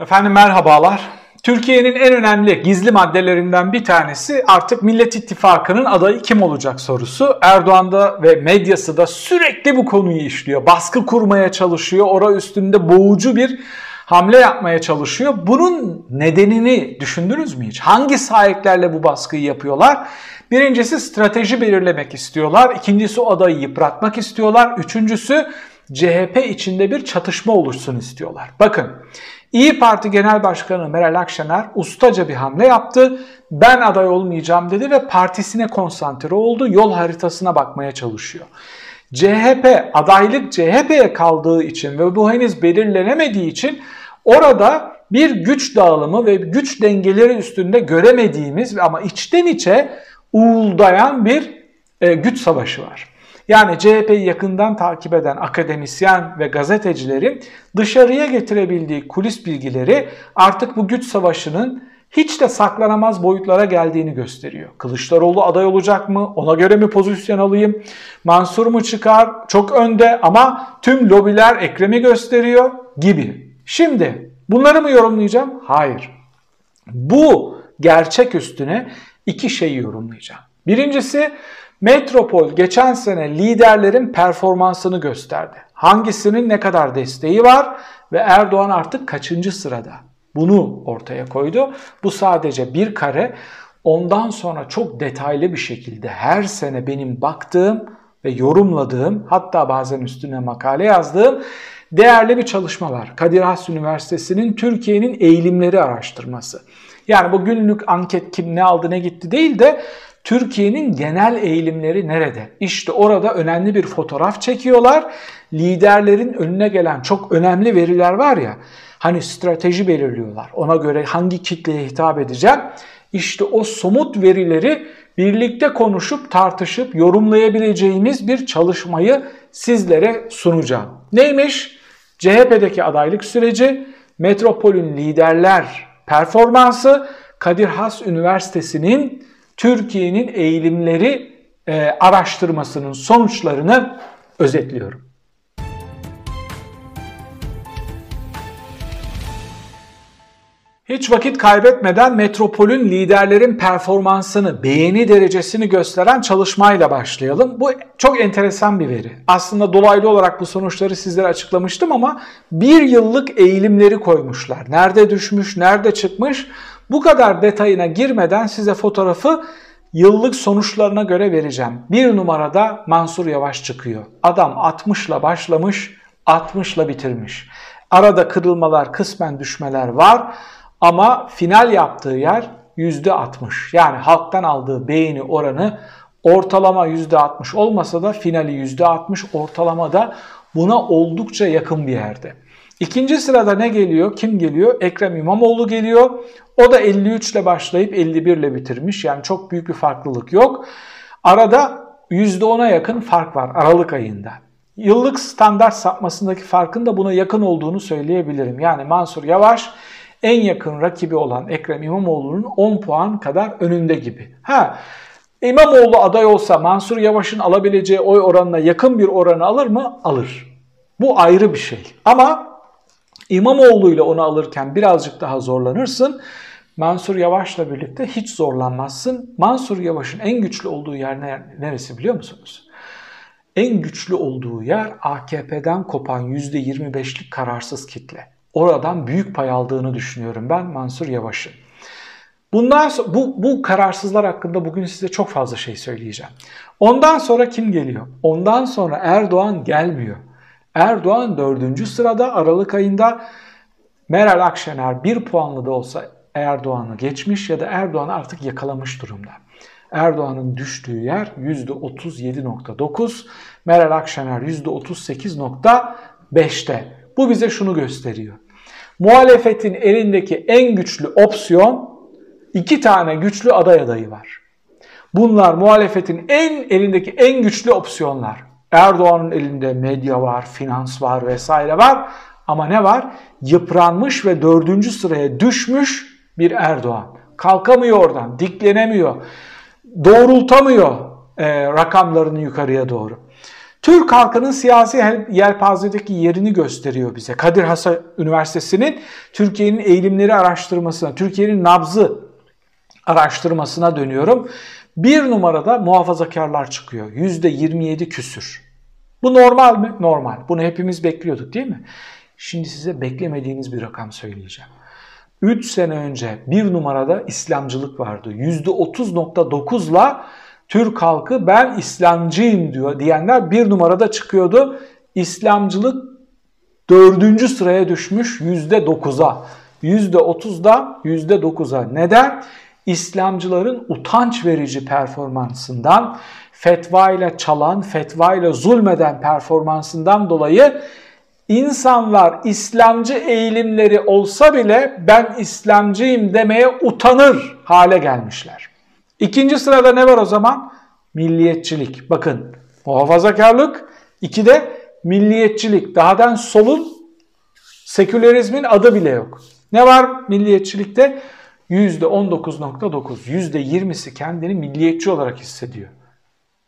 Efendim merhabalar. Türkiye'nin en önemli gizli maddelerinden bir tanesi artık Millet İttifakı'nın adayı kim olacak sorusu. Erdoğan da ve medyası da sürekli bu konuyu işliyor. Baskı kurmaya çalışıyor. Ora üstünde boğucu bir hamle yapmaya çalışıyor. Bunun nedenini düşündünüz mü hiç? Hangi sahiplerle bu baskıyı yapıyorlar? Birincisi strateji belirlemek istiyorlar. İkincisi adayı yıpratmak istiyorlar. Üçüncüsü CHP içinde bir çatışma oluşsun istiyorlar. Bakın İyi Parti Genel Başkanı Meral Akşener ustaca bir hamle yaptı. Ben aday olmayacağım dedi ve partisine konsantre oldu. Yol haritasına bakmaya çalışıyor. CHP adaylık CHP'ye kaldığı için ve bu henüz belirlenemediği için orada bir güç dağılımı ve güç dengeleri üstünde göremediğimiz ama içten içe uğuldayan bir e, güç savaşı var. Yani CHP'yi yakından takip eden akademisyen ve gazetecilerin dışarıya getirebildiği kulis bilgileri artık bu güç savaşının hiç de saklanamaz boyutlara geldiğini gösteriyor. Kılıçdaroğlu aday olacak mı? Ona göre mi pozisyon alayım? Mansur mu çıkar? Çok önde ama tüm lobiler Ekrem'i gösteriyor gibi. Şimdi bunları mı yorumlayacağım? Hayır. Bu gerçek üstüne iki şeyi yorumlayacağım. Birincisi Metropol geçen sene liderlerin performansını gösterdi. Hangisinin ne kadar desteği var ve Erdoğan artık kaçıncı sırada? Bunu ortaya koydu. Bu sadece bir kare. Ondan sonra çok detaylı bir şekilde her sene benim baktığım ve yorumladığım hatta bazen üstüne makale yazdığım değerli bir çalışma var. Kadir Has Üniversitesi'nin Türkiye'nin eğilimleri araştırması. Yani bu günlük anket kim ne aldı ne gitti değil de Türkiye'nin genel eğilimleri nerede? İşte orada önemli bir fotoğraf çekiyorlar. Liderlerin önüne gelen çok önemli veriler var ya. Hani strateji belirliyorlar. Ona göre hangi kitleye hitap edeceğim? İşte o somut verileri birlikte konuşup tartışıp yorumlayabileceğimiz bir çalışmayı sizlere sunacağım. Neymiş? CHP'deki adaylık süreci, Metropol'ün liderler performansı, Kadir Has Üniversitesi'nin Türkiye'nin eğilimleri e, araştırmasının sonuçlarını özetliyorum. Hiç vakit kaybetmeden Metropol'ün liderlerin performansını, beğeni derecesini gösteren çalışmayla başlayalım. Bu çok enteresan bir veri. Aslında dolaylı olarak bu sonuçları sizlere açıklamıştım ama bir yıllık eğilimleri koymuşlar. Nerede düşmüş, nerede çıkmış bu kadar detayına girmeden size fotoğrafı yıllık sonuçlarına göre vereceğim. Bir numarada Mansur Yavaş çıkıyor. Adam 60 ile başlamış, 60 ile bitirmiş. Arada kırılmalar, kısmen düşmeler var ama final yaptığı yer %60. Yani halktan aldığı beğeni oranı ortalama %60 olmasa da finali %60 ortalama da buna oldukça yakın bir yerde. İkinci sırada ne geliyor? Kim geliyor? Ekrem İmamoğlu geliyor. O da 53 ile başlayıp 51 ile bitirmiş. Yani çok büyük bir farklılık yok. Arada %10'a yakın fark var Aralık ayında. Yıllık standart sapmasındaki farkın da buna yakın olduğunu söyleyebilirim. Yani Mansur Yavaş en yakın rakibi olan Ekrem İmamoğlu'nun 10 puan kadar önünde gibi. Ha İmamoğlu aday olsa Mansur Yavaş'ın alabileceği oy oranına yakın bir oranı alır mı? Alır. Bu ayrı bir şey. Ama İmamoğlu ile onu alırken birazcık daha zorlanırsın. Mansur Yavaş'la birlikte hiç zorlanmazsın. Mansur Yavaş'ın en güçlü olduğu yer neresi biliyor musunuz? En güçlü olduğu yer AKP'den kopan %25'lik kararsız kitle. Oradan büyük pay aldığını düşünüyorum ben Mansur Yavaş'ın. Bundan sonra, bu, bu kararsızlar hakkında bugün size çok fazla şey söyleyeceğim. Ondan sonra kim geliyor? Ondan sonra Erdoğan gelmiyor. Erdoğan dördüncü sırada Aralık ayında Meral Akşener bir puanlı da olsa Erdoğan'ı geçmiş ya da Erdoğan'ı artık yakalamış durumda. Erdoğan'ın düştüğü yer %37.9, Meral Akşener %38.5'te. Bu bize şunu gösteriyor. Muhalefetin elindeki en güçlü opsiyon iki tane güçlü aday adayı var. Bunlar muhalefetin en elindeki en güçlü opsiyonlar. Erdoğan'ın elinde medya var, finans var vesaire var. Ama ne var? Yıpranmış ve dördüncü sıraya düşmüş bir Erdoğan. Kalkamıyor oradan, diklenemiyor, doğrultamıyor e, rakamlarını yukarıya doğru. Türk halkının siyasi yelpazedeki yerini gösteriyor bize. Kadir Has Üniversitesi'nin Türkiye'nin eğilimleri araştırmasına, Türkiye'nin nabzı araştırmasına dönüyorum. Bir numarada muhafazakarlar çıkıyor. %27 küsür. Bu normal mi? Normal. Bunu hepimiz bekliyorduk değil mi? Şimdi size beklemediğiniz bir rakam söyleyeceğim. 3 sene önce bir numarada İslamcılık vardı. %30.9'la Türk halkı ben İslamcıyım diyor diyenler bir numarada çıkıyordu. İslamcılık dördüncü sıraya düşmüş %9'a. %30'da %9'a. Neden? İslamcıların utanç verici performansından, fetva ile çalan, fetva ile zulmeden performansından dolayı insanlar İslamcı eğilimleri olsa bile ben İslamcıyım demeye utanır hale gelmişler. İkinci sırada ne var o zaman? Milliyetçilik. Bakın muhafazakarlık, iki de milliyetçilik. Dahadan solun sekülerizmin adı bile yok. Ne var milliyetçilikte? %19.9, %20'si kendini milliyetçi olarak hissediyor.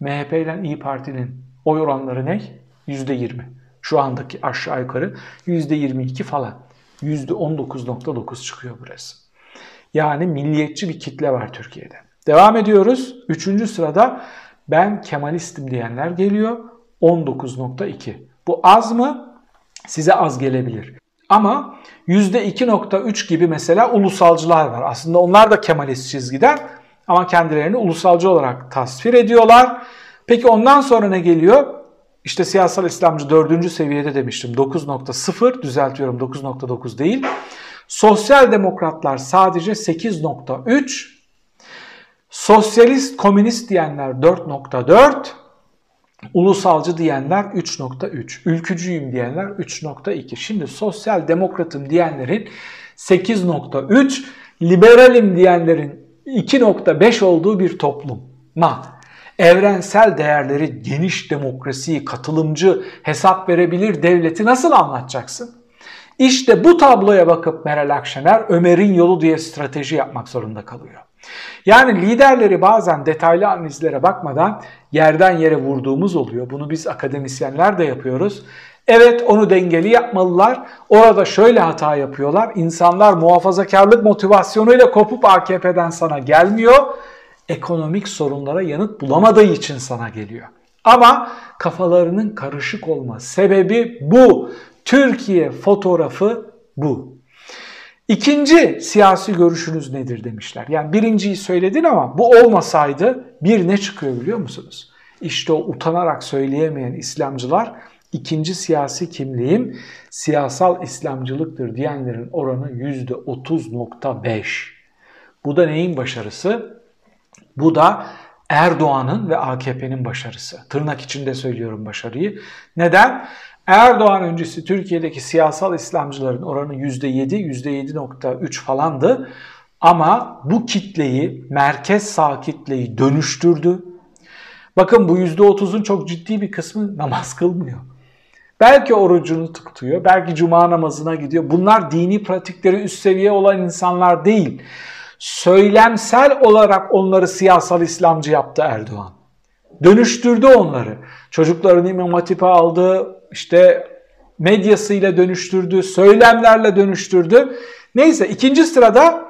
MHP ile İyi Parti'nin oy oranları ne? %20. Şu andaki aşağı yukarı %22 falan. %19.9 çıkıyor burası. Yani milliyetçi bir kitle var Türkiye'de. Devam ediyoruz. Üçüncü sırada ben Kemalistim diyenler geliyor. 19.2. Bu az mı? Size az gelebilir. Ama %2.3 gibi mesela ulusalcılar var. Aslında onlar da Kemalist çizgiden ama kendilerini ulusalcı olarak tasvir ediyorlar. Peki ondan sonra ne geliyor? İşte siyasal İslamcı dördüncü seviyede demiştim. 9.0 düzeltiyorum 9.9 değil. Sosyal demokratlar sadece 8.3. Sosyalist komünist diyenler 4.4. Ulusalcı diyenler 3.3, ülkücüyüm diyenler 3.2. Şimdi sosyal demokratım diyenlerin 8.3, liberalim diyenlerin 2.5 olduğu bir toplum. Ma, evrensel değerleri, geniş demokrasiyi, katılımcı, hesap verebilir devleti nasıl anlatacaksın? İşte bu tabloya bakıp Meral Akşener Ömer'in yolu diye strateji yapmak zorunda kalıyor. Yani liderleri bazen detaylı analizlere bakmadan yerden yere vurduğumuz oluyor. Bunu biz akademisyenler de yapıyoruz. Evet onu dengeli yapmalılar. Orada şöyle hata yapıyorlar. İnsanlar muhafazakarlık motivasyonuyla kopup AKP'den sana gelmiyor. Ekonomik sorunlara yanıt bulamadığı için sana geliyor. Ama kafalarının karışık olma sebebi bu. Türkiye fotoğrafı bu. İkinci siyasi görüşünüz nedir demişler. Yani birinciyi söyledin ama bu olmasaydı bir ne çıkıyor biliyor musunuz? İşte o utanarak söyleyemeyen İslamcılar ikinci siyasi kimliğim siyasal İslamcılıktır diyenlerin oranı %30.5. Bu da neyin başarısı? Bu da Erdoğan'ın ve AKP'nin başarısı. Tırnak içinde söylüyorum başarıyı. Neden? Erdoğan öncesi Türkiye'deki siyasal İslamcıların oranı %7, %7.3 falandı. Ama bu kitleyi, merkez sağ kitleyi dönüştürdü. Bakın bu %30'un çok ciddi bir kısmı namaz kılmıyor. Belki orucunu tutuyor, belki cuma namazına gidiyor. Bunlar dini pratikleri üst seviye olan insanlar değil. Söylemsel olarak onları siyasal İslamcı yaptı Erdoğan. Dönüştürdü onları. Çocuklarını İmam Hatip'e aldı, işte medyasıyla dönüştürdü, söylemlerle dönüştürdü. Neyse ikinci sırada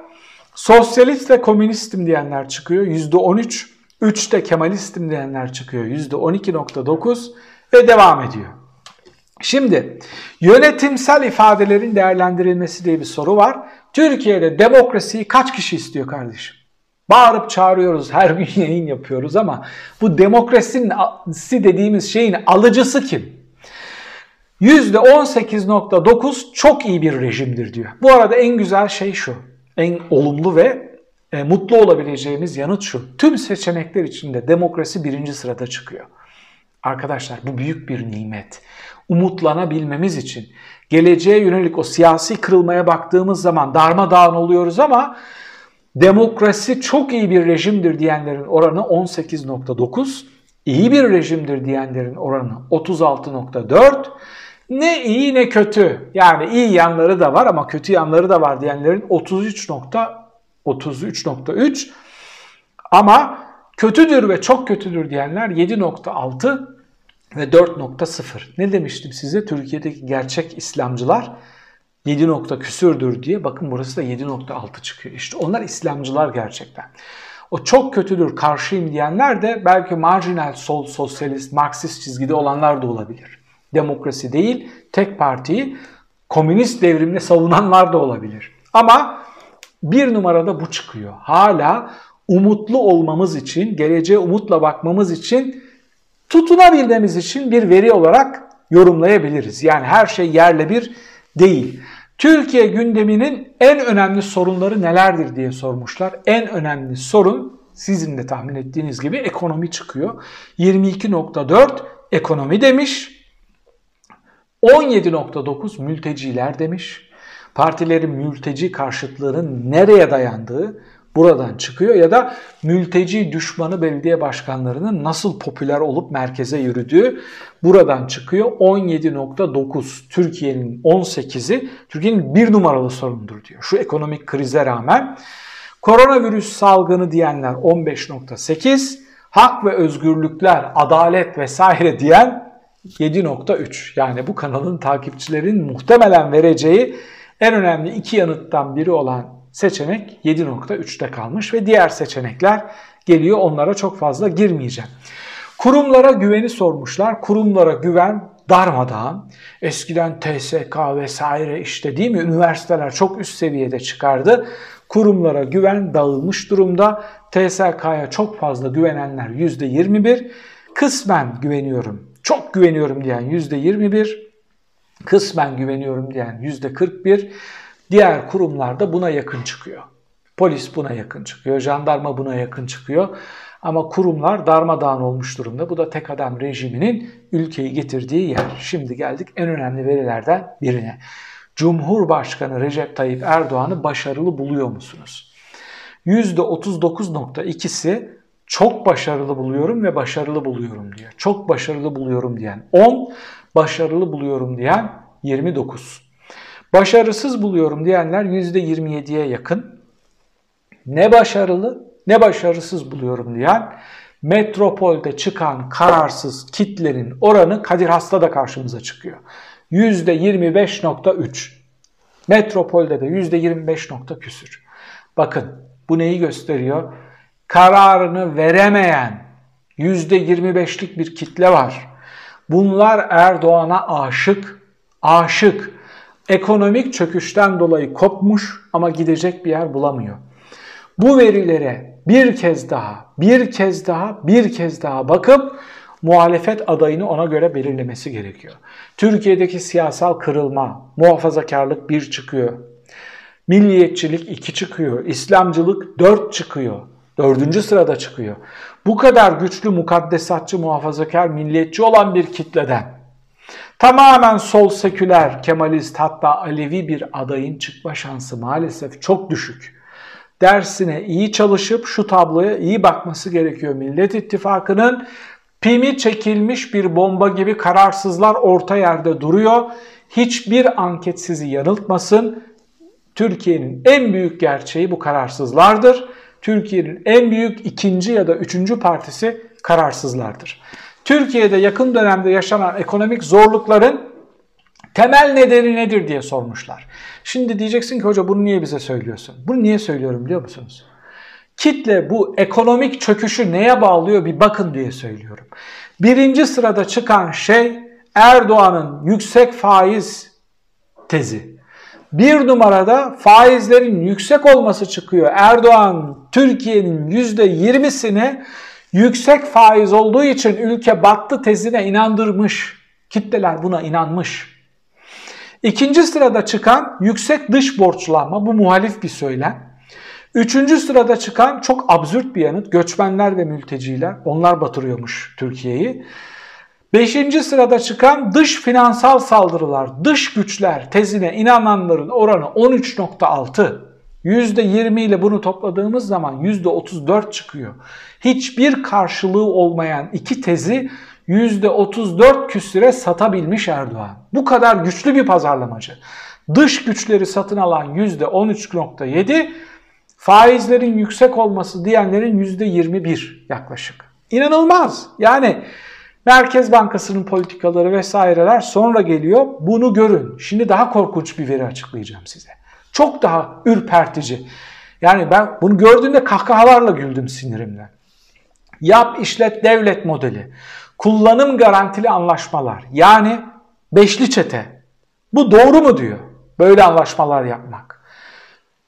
sosyalist ve komünistim diyenler çıkıyor. %13. 3'te Kemalistim diyenler çıkıyor. %12.9 ve devam ediyor. Şimdi yönetimsel ifadelerin değerlendirilmesi diye bir soru var. Türkiye'de demokrasiyi kaç kişi istiyor kardeşim? Bağırıp çağırıyoruz, her gün yayın yapıyoruz ama bu demokrasi dediğimiz şeyin alıcısı kim? %18.9 çok iyi bir rejimdir diyor. Bu arada en güzel şey şu, en olumlu ve e, mutlu olabileceğimiz yanıt şu. Tüm seçenekler içinde demokrasi birinci sırada çıkıyor. Arkadaşlar bu büyük bir nimet. Umutlanabilmemiz için geleceğe yönelik o siyasi kırılmaya baktığımız zaman darmadağın oluyoruz ama demokrasi çok iyi bir rejimdir diyenlerin oranı 18.9, iyi bir rejimdir diyenlerin oranı 36.4, ne iyi ne kötü. Yani iyi yanları da var ama kötü yanları da var diyenlerin 33.33.3 ama kötüdür ve çok kötüdür diyenler 7.6 ve 4.0. Ne demiştim size? Türkiye'deki gerçek İslamcılar 7 nokta küsürdür diye. Bakın burası da 7.6 çıkıyor. İşte onlar İslamcılar gerçekten. O çok kötüdür, karşıyım diyenler de belki marjinal sol, sosyalist, marksist çizgide olanlar da olabilir. Demokrasi değil, tek partiyi komünist devrimle savunanlar da olabilir. Ama bir numarada bu çıkıyor. Hala umutlu olmamız için, geleceğe umutla bakmamız için, tutunabilmemiz için bir veri olarak yorumlayabiliriz. Yani her şey yerle bir değil. Türkiye gündeminin en önemli sorunları nelerdir diye sormuşlar. En önemli sorun sizin de tahmin ettiğiniz gibi ekonomi çıkıyor. 22.4 ekonomi demiş. 17.9 mülteciler demiş. Partilerin mülteci karşıtlığının nereye dayandığı buradan çıkıyor ya da mülteci düşmanı belediye başkanlarının nasıl popüler olup merkeze yürüdüğü buradan çıkıyor. 17.9 Türkiye'nin 18'i Türkiye'nin bir numaralı sorundur diyor. Şu ekonomik krize rağmen koronavirüs salgını diyenler 15.8 hak ve özgürlükler, adalet vesaire diyen 7.3. Yani bu kanalın takipçilerin muhtemelen vereceği en önemli iki yanıttan biri olan seçenek 7.3'te kalmış ve diğer seçenekler geliyor. Onlara çok fazla girmeyeceğim. Kurumlara güveni sormuşlar. Kurumlara güven darmadağın. Eskiden TSK vesaire işte değil mi üniversiteler çok üst seviyede çıkardı. Kurumlara güven dağılmış durumda. TSK'ya çok fazla güvenenler %21. Kısmen güveniyorum, çok güveniyorum diyen %21. Kısmen güveniyorum diyen %41. Diğer kurumlar da buna yakın çıkıyor. Polis buna yakın çıkıyor, jandarma buna yakın çıkıyor. Ama kurumlar darmadağın olmuş durumda. Bu da tek adam rejiminin ülkeyi getirdiği yer. Şimdi geldik en önemli verilerden birine. Cumhurbaşkanı Recep Tayyip Erdoğan'ı başarılı buluyor musunuz? %39.2'si çok başarılı buluyorum ve başarılı buluyorum diyor. Çok başarılı buluyorum diyen 10, başarılı buluyorum diyen 29. Başarısız buluyorum diyenler %27'ye yakın. Ne başarılı ne başarısız buluyorum diyen metropolde çıkan kararsız kitlerin oranı Kadir Has'ta da karşımıza çıkıyor. %25.3. Metropolde de %25 nokta küsür. Bakın bu neyi gösteriyor? Kararını veremeyen %25'lik bir kitle var. Bunlar Erdoğan'a aşık, aşık. Ekonomik çöküşten dolayı kopmuş ama gidecek bir yer bulamıyor. Bu verilere bir kez daha, bir kez daha, bir kez daha bakıp muhalefet adayını ona göre belirlemesi gerekiyor. Türkiye'deki siyasal kırılma, muhafazakarlık bir çıkıyor. Milliyetçilik iki çıkıyor. İslamcılık dört çıkıyor. Dördüncü sırada çıkıyor. Bu kadar güçlü mukaddesatçı, muhafazakar, milliyetçi olan bir kitleden Tamamen sol seküler, kemalist hatta Alevi bir adayın çıkma şansı maalesef çok düşük. Dersine iyi çalışıp şu tabloya iyi bakması gerekiyor. Millet İttifakı'nın pimi çekilmiş bir bomba gibi kararsızlar orta yerde duruyor. Hiçbir anket sizi yanıltmasın. Türkiye'nin en büyük gerçeği bu kararsızlardır. Türkiye'nin en büyük ikinci ya da üçüncü partisi kararsızlardır. Türkiye'de yakın dönemde yaşanan ekonomik zorlukların temel nedeni nedir diye sormuşlar. Şimdi diyeceksin ki hoca bunu niye bize söylüyorsun? Bunu niye söylüyorum biliyor musunuz? Kitle bu ekonomik çöküşü neye bağlıyor bir bakın diye söylüyorum. Birinci sırada çıkan şey Erdoğan'ın yüksek faiz tezi. Bir numarada faizlerin yüksek olması çıkıyor. Erdoğan Türkiye'nin %20'sini yüksek faiz olduğu için ülke battı tezine inandırmış. Kitleler buna inanmış. İkinci sırada çıkan yüksek dış borçlanma bu muhalif bir söylem. Üçüncü sırada çıkan çok absürt bir yanıt göçmenler ve mülteciler onlar batırıyormuş Türkiye'yi. Beşinci sırada çıkan dış finansal saldırılar, dış güçler tezine inananların oranı 13.6. %20 ile bunu topladığımız zaman %34 çıkıyor. Hiçbir karşılığı olmayan iki tezi %34 küsüre satabilmiş Erdoğan. Bu kadar güçlü bir pazarlamacı. Dış güçleri satın alan %13.7, faizlerin yüksek olması diyenlerin %21 yaklaşık. İnanılmaz. Yani Merkez Bankası'nın politikaları vesaireler sonra geliyor. Bunu görün. Şimdi daha korkunç bir veri açıklayacağım size. Çok daha ürpertici. Yani ben bunu gördüğümde kahkahalarla güldüm sinirimle. Yap işlet devlet modeli. Kullanım garantili anlaşmalar. Yani beşli çete. Bu doğru mu diyor? Böyle anlaşmalar yapmak.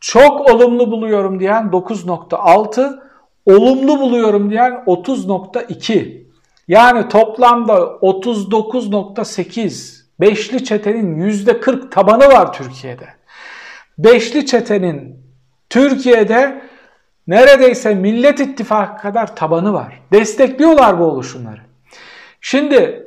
Çok olumlu buluyorum diyen 9.6, olumlu buluyorum diyen 30.2. Yani toplamda 39.8 beşli çetenin %40 tabanı var Türkiye'de. Beşli çetenin Türkiye'de neredeyse Millet İttifakı kadar tabanı var. Destekliyorlar bu oluşumları. Şimdi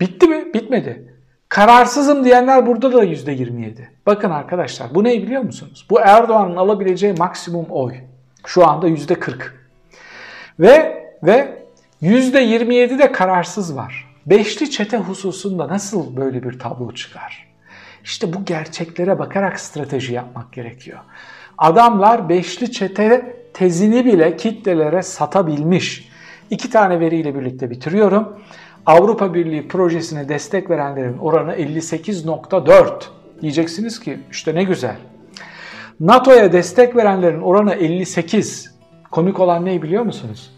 bitti mi? Bitmedi. Kararsızım diyenler burada da %27. Bakın arkadaşlar bu ne biliyor musunuz? Bu Erdoğan'ın alabileceği maksimum oy. Şu anda %40. Ve ve %27 de kararsız var. Beşli çete hususunda nasıl böyle bir tablo çıkar? İşte bu gerçeklere bakarak strateji yapmak gerekiyor. Adamlar beşli çete tezini bile kitlelere satabilmiş. İki tane veriyle birlikte bitiriyorum. Avrupa Birliği projesine destek verenlerin oranı 58.4. Diyeceksiniz ki işte ne güzel. NATO'ya destek verenlerin oranı 58. Komik olan ne biliyor musunuz?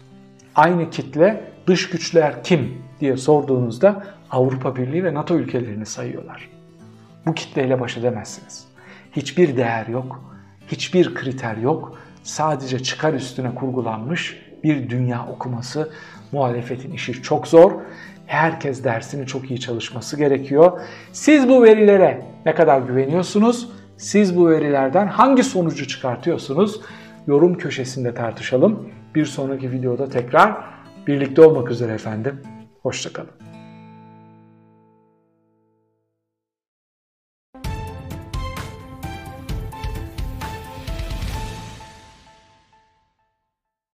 Aynı kitle dış güçler kim diye sorduğunuzda Avrupa Birliği ve NATO ülkelerini sayıyorlar. Bu kitleyle baş edemezsiniz. Hiçbir değer yok, hiçbir kriter yok. Sadece çıkar üstüne kurgulanmış bir dünya okuması. Muhalefetin işi çok zor. Herkes dersini çok iyi çalışması gerekiyor. Siz bu verilere ne kadar güveniyorsunuz? Siz bu verilerden hangi sonucu çıkartıyorsunuz? Yorum köşesinde tartışalım. Bir sonraki videoda tekrar birlikte olmak üzere efendim. Hoşçakalın.